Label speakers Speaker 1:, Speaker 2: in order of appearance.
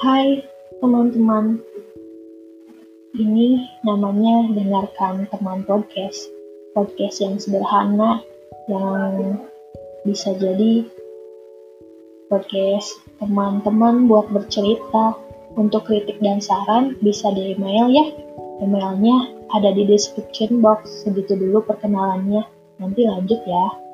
Speaker 1: Hai teman-teman, ini namanya dengarkan teman podcast. Podcast yang sederhana yang bisa jadi podcast teman-teman buat bercerita. Untuk kritik dan saran bisa di email ya. Emailnya ada di description box. Segitu dulu perkenalannya. Nanti lanjut ya.